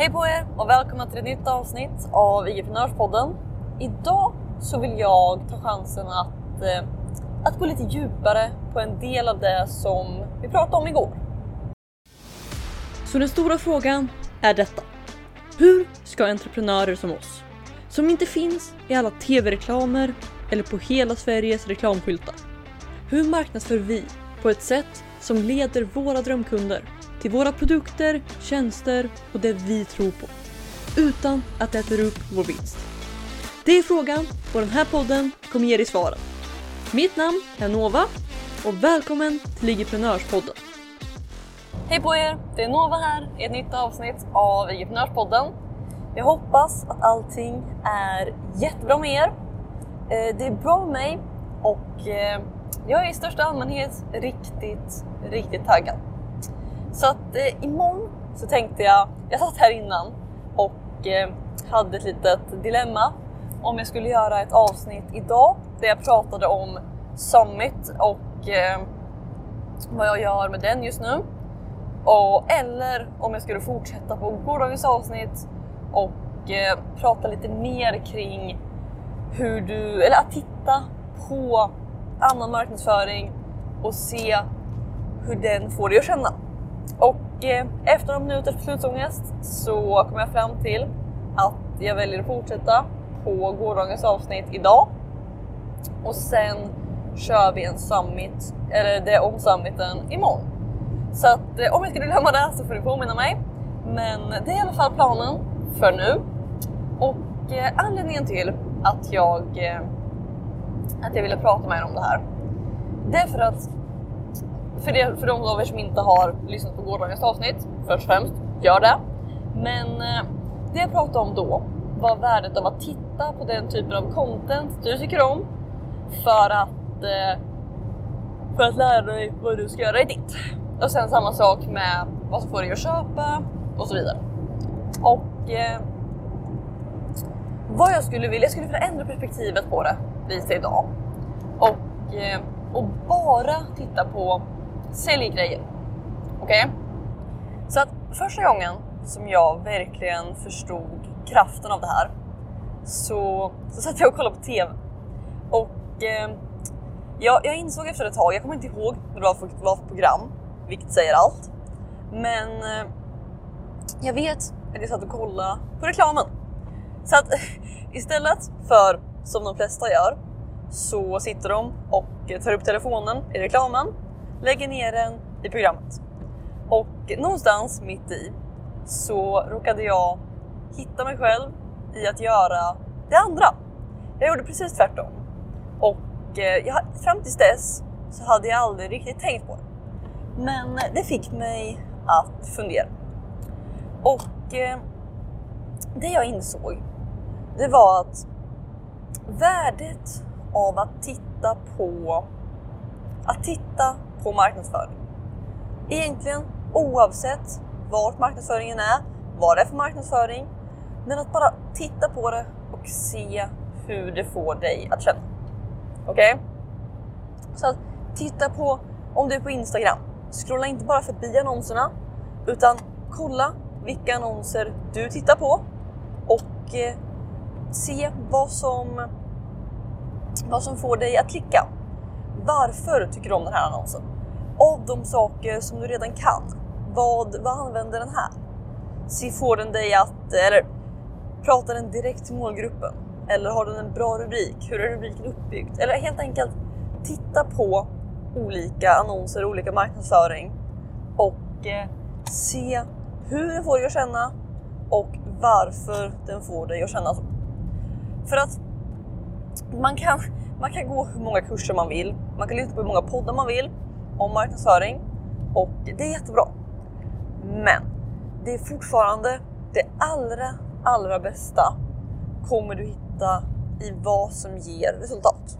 Hej på er och välkomna till ett nytt avsnitt av IGprenörspodden. Idag så vill jag ta chansen att, eh, att gå lite djupare på en del av det som vi pratade om igår. Så den stora frågan är detta. Hur ska entreprenörer som oss, som inte finns i alla tv-reklamer eller på hela Sveriges reklamskyltar. Hur marknadsför vi på ett sätt som leder våra drömkunder till våra produkter, tjänster och det vi tror på. Utan att det äter upp vår vinst. Det är frågan och den här podden kommer ge dig svaren. Mitt namn är Nova och välkommen till Ligiprenörspodden. Hej på er! Det är Nova här i ett nytt avsnitt av Ligiprenörspodden. Jag hoppas att allting är jättebra med er. Eh, det är bra med mig och eh, jag är i största allmänhet riktigt, riktigt taggad. Så att eh, imorgon så tänkte jag, jag satt här innan och eh, hade ett litet dilemma om jag skulle göra ett avsnitt idag där jag pratade om Summit och eh, vad jag gör med den just nu. Och, eller om jag skulle fortsätta på gårdagens avsnitt och eh, prata lite mer kring hur du, eller att titta på annan marknadsföring och se hur den får dig att känna. Och eh, efter några minuters beslutsångest så kom jag fram till att jag väljer att fortsätta på gårdagens avsnitt idag. Och sen kör vi en summit, eller det om summiten imorgon. Så att eh, om jag skulle glömma det så får du påminna mig. Men det är i alla fall planen för nu. Och eh, anledningen till att jag, eh, att jag ville prata med er om det här. Det är för att för, det, för de av er som inte har lyssnat på gårdagens avsnitt, först och främst, gör det. Men eh, det jag pratade om då var värdet av att titta på den typen av content du tycker om för att, eh, för att lära dig vad du ska göra i ditt. Och sen samma sak med vad som får dig att köpa och så vidare. Och eh, vad jag skulle vilja, jag skulle vilja ändra perspektivet på det lite idag. Och, eh, och bara titta på Sälj grejer. Okej? Okay? Så att första gången som jag verkligen förstod kraften av det här så, så satt jag och kollade på TV. Och eh, jag, jag insåg efter ett tag, jag kommer inte ihåg vad det var för, vad för program, vilket säger allt. Men eh, jag vet att jag satt och kollade på reklamen. Så att istället för som de flesta gör så sitter de och tar upp telefonen i reklamen, lägger ner den i programmet. Och någonstans mitt i så råkade jag hitta mig själv i att göra det andra. Jag gjorde precis tvärtom. Och eh, jag, fram tills dess så hade jag aldrig riktigt tänkt på det. Men det fick mig att fundera. Och eh, det jag insåg, det var att värdet av att titta på att titta på marknadsföring. Egentligen oavsett vart marknadsföringen är, vad det är för marknadsföring, men att bara titta på det och se hur det får dig att känna. Okej? Okay? Så att titta på, om du är på Instagram, scrolla inte bara förbi annonserna, utan kolla vilka annonser du tittar på och eh, se vad som, vad som får dig att klicka. Varför tycker du om den här annonsen? Av de saker som du redan kan, vad, vad använder den här? Så får den dig att, eller pratar den direkt till målgruppen? Eller har den en bra rubrik? Hur är rubriken uppbyggd? Eller helt enkelt titta på olika annonser, olika marknadsföring och eh, se hur den får dig att känna och varför den får dig att känna så. För att man kan, man kan gå hur många kurser man vill, man kan lyssna på hur många poddar man vill om marknadsföring och det är jättebra. Men det är fortfarande det allra, allra bästa kommer du hitta i vad som ger resultat.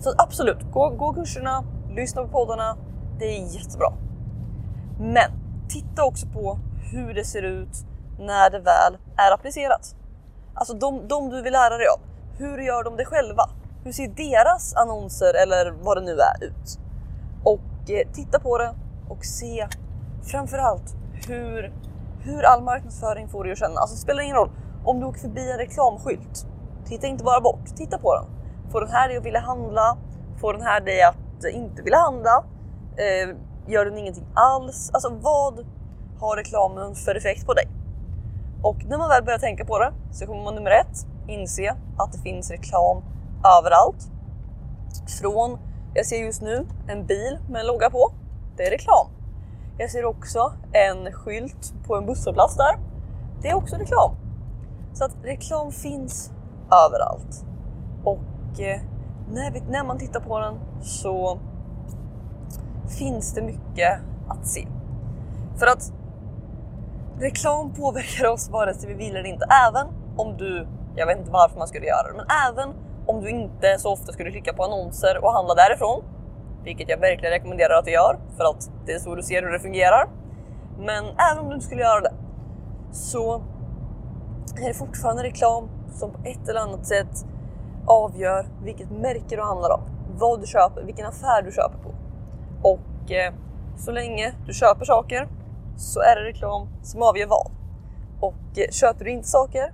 Så absolut, gå, gå kurserna, lyssna på poddarna. Det är jättebra. Men titta också på hur det ser ut när det väl är applicerat. Alltså de, de du vill lära dig av. Hur gör de det själva? Hur ser deras annonser eller vad det nu är ut? Och eh, titta på det och se framförallt hur, hur all marknadsföring får dig att känna. Alltså det spelar ingen roll om du åker förbi en reklamskylt. Titta inte bara bort, titta på den. Får den här dig att vilja handla? Får den här dig att inte vilja handla? Eh, gör den ingenting alls? Alltså vad har reklamen för effekt på dig? Och när man väl börjar tänka på det så kommer man nummer ett inse att det finns reklam överallt. Från, jag ser just nu en bil med en logga på. Det är reklam. Jag ser också en skylt på en busshållplats där. Det är också reklam. Så att reklam finns överallt. Och eh, när, vi, när man tittar på den så finns det mycket att se. För att reklam påverkar oss vare sig vi vill eller inte. Även om du, jag vet inte varför man skulle göra det, men även om du inte så ofta skulle klicka på annonser och handla därifrån, vilket jag verkligen rekommenderar att du gör för att det är så du ser hur det fungerar. Men även om du inte skulle göra det så är det fortfarande reklam som på ett eller annat sätt avgör vilket märke du handlar av, vad du köper, vilken affär du köper på. Och eh, så länge du köper saker så är det reklam som avgör vad. Och eh, köper du inte saker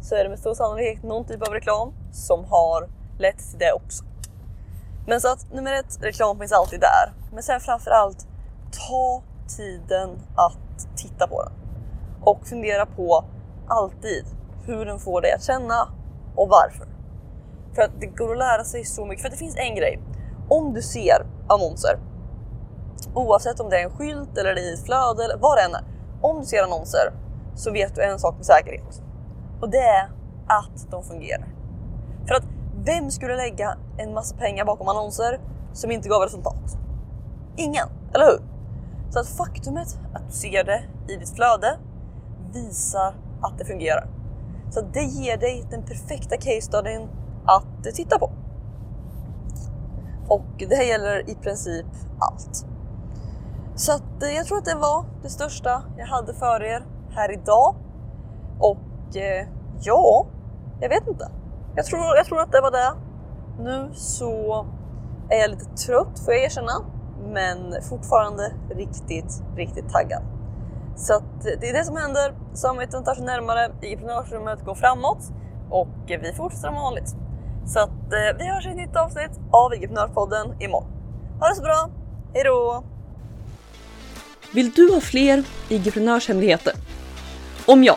så är det med stor sannolikhet någon typ av reklam som har lett till det också. Men så att nummer ett, reklam finns alltid där. Men sen framför allt, ta tiden att titta på den. Och fundera på alltid hur den får dig att känna och varför. För att det går att lära sig så mycket. För att det finns en grej. Om du ser annonser, oavsett om det är en skylt eller i ett flöde eller vad det än är. Om du ser annonser så vet du en sak med säkerhet. Och det är att de fungerar. För att vem skulle lägga en massa pengar bakom annonser som inte gav resultat? Ingen, eller hur? Så att faktumet att du ser det i ditt flöde visar att det fungerar. Så det ger dig den perfekta case studyn att titta på. Och det här gäller i princip allt. Så att eh, jag tror att det var det största jag hade för er här idag. Och Eh, ja, jag vet inte. Jag tror, jag tror att det var det. Nu så är jag lite trött får jag erkänna, men fortfarande riktigt, riktigt taggad. Så att eh, det är det som händer. Samarbetet tar sig närmare, entreprenörsrummet går framåt och vi fortsätter som vanligt. Så att eh, vi hörs i ett nytt avsnitt av Entreprenörpodden imorgon. Ha det så bra, hejdå! Vill du ha fler entreprenörshemligheter? Om ja,